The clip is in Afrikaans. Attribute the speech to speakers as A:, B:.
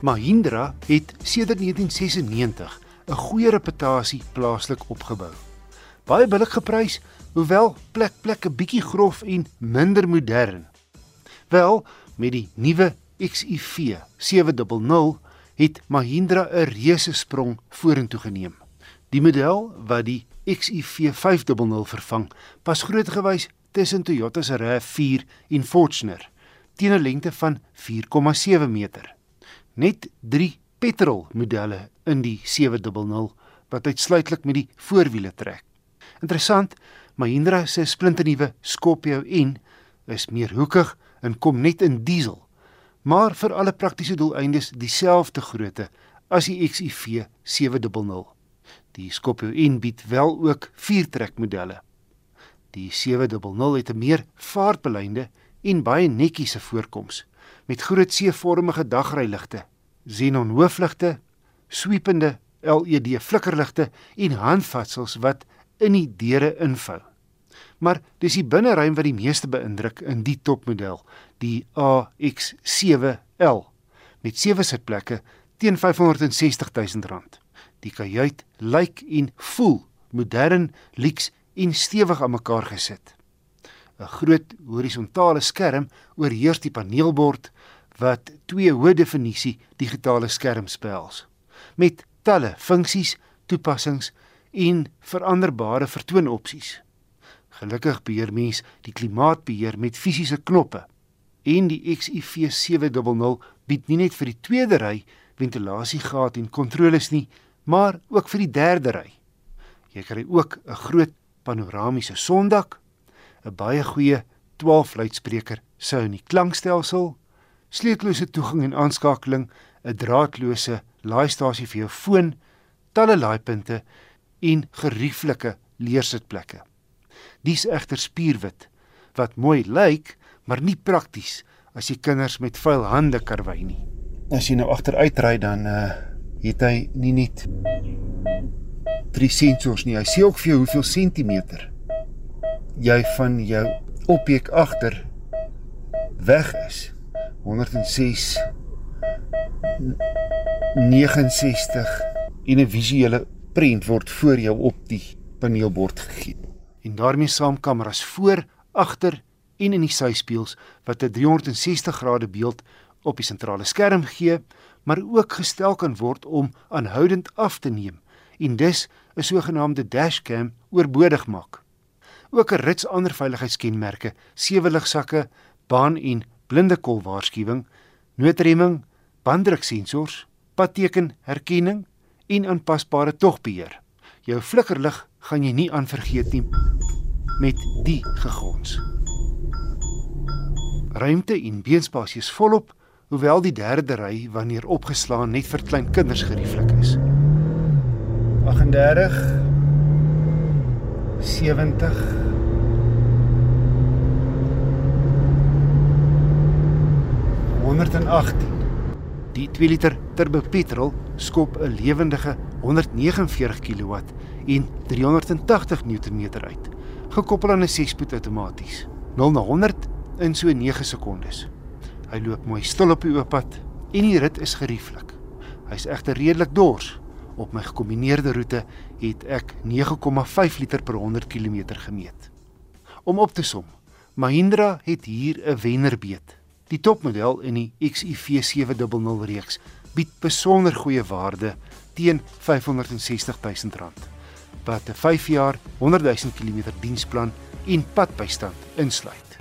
A: Mahindra het sedert 1996 'n goeie reputasie plaaslik opgebou. Baie billik geprys, hoewel plek plek 'n bietjie grof en minder modern. Wel, met die nuwe XUV 700 het Mahindra 'n reuse sprong vorentoe geneem. Die model wat die XUV 500 vervang, pas grootgewys tussen Toyota se RAV4 en Fortuner teen 'n lengte van 4,7 meter. Net 3 petrol modelle in die 700 wat uitsluitlik met die voorwiele trek. Interessant, Mahindra se splinternuwe Scorpio N is meer hoekig en kom net in diesel, maar vir alle praktiese doeleindes dieselfde grootte as die XUV 700. Die Scorpio N bied wel ook 4-trek modelle. Die 700 het 'n meer vaartbelynde en baie netjiese voorkoms met groot C-vormige dagryligte, xenon hoofligte, sweepende LED flikkerligte en handvatsels wat in die deure invou. Maar dis die binneruim wat die meeste beïndruk in die topmodel, die AX7L met 7 sitplekke teen R560 000. Die kajuit lyk en voel modern, lyks en stewig aan mekaar gesit. 'n Groot horisontale skerm oorheers die paneelbord wat twee hoë definisie digitale skerms behels met talle funksies, toepassings en veranderbare vertoonopsies. Gelukkig beheer mens die klimaatbeheer met fisiese knoppe en die XUV 700 bied nie net vir die tweede ry ventilasiegaat en kontroles nie, maar ook vir die derde ry. Jy kry ook 'n groot panoramiese sondak, 'n baie goeie 12 luidspreker sou in die klankstelsel, sleutellose toegang en aanskakeling, 'n draadloose laastasie vir jou foon, talle laaipunte en gerieflike leersitplekke. Dis egter spierwit wat mooi lyk, maar nie prakties as jy kinders met vuil hande karwei nie. As jy nou agteruitry dan uh het hy nie net drie sensors nie. Hy sê ook vir jou hoeveel sentimeter jy van jou objek agter weg is. 106 69 en 'n visuele prent word voor jou op die paneelbord gegee. En daarmee saam kameras voor, agter en in die syspieëls wat 'n 360 grade beeld op die sentrale skerm gee, maar ook gestel kan word om aanhoudend af te neem en dus 'n sogenaamde dashcam oorbodig maak. Ook 'n rits ander veiligheidskenmerke, sewe ligsakke, baan en blinde kol waarskuwing, noodremming, banddruksensors, padtekenherkenning en aanpasbare togbeheer. Jou flikkerlig gaan jy nie aan vergeet nie met die gegons. Ruimte en beenspasie is volop, hoewel die derde ry wanneer opgeslaan net vir klein kinders gerieflik is. 38 70 118 Die 2 liter turbo petrol skop 'n lewendige 149 kW en 380 Nm uit, gekoppel aan 'n 6-spoed outomaties. 0 na 100 in so 9 sekondes. Hy loop mooi stil op die oop pad en die rit is gerieflik. Hy's egter redelik dors Op my gekombineerde roete het ek 9,5 liter per 100 km gemeet. Om op te som, Mahindra het hier 'n wennerbeet. Die topmodel in die XUV 700 reeks bied besonder goeie waarde teen R560 000 wat 'n 5 jaar 100 000 km diensplan en padbystand insluit.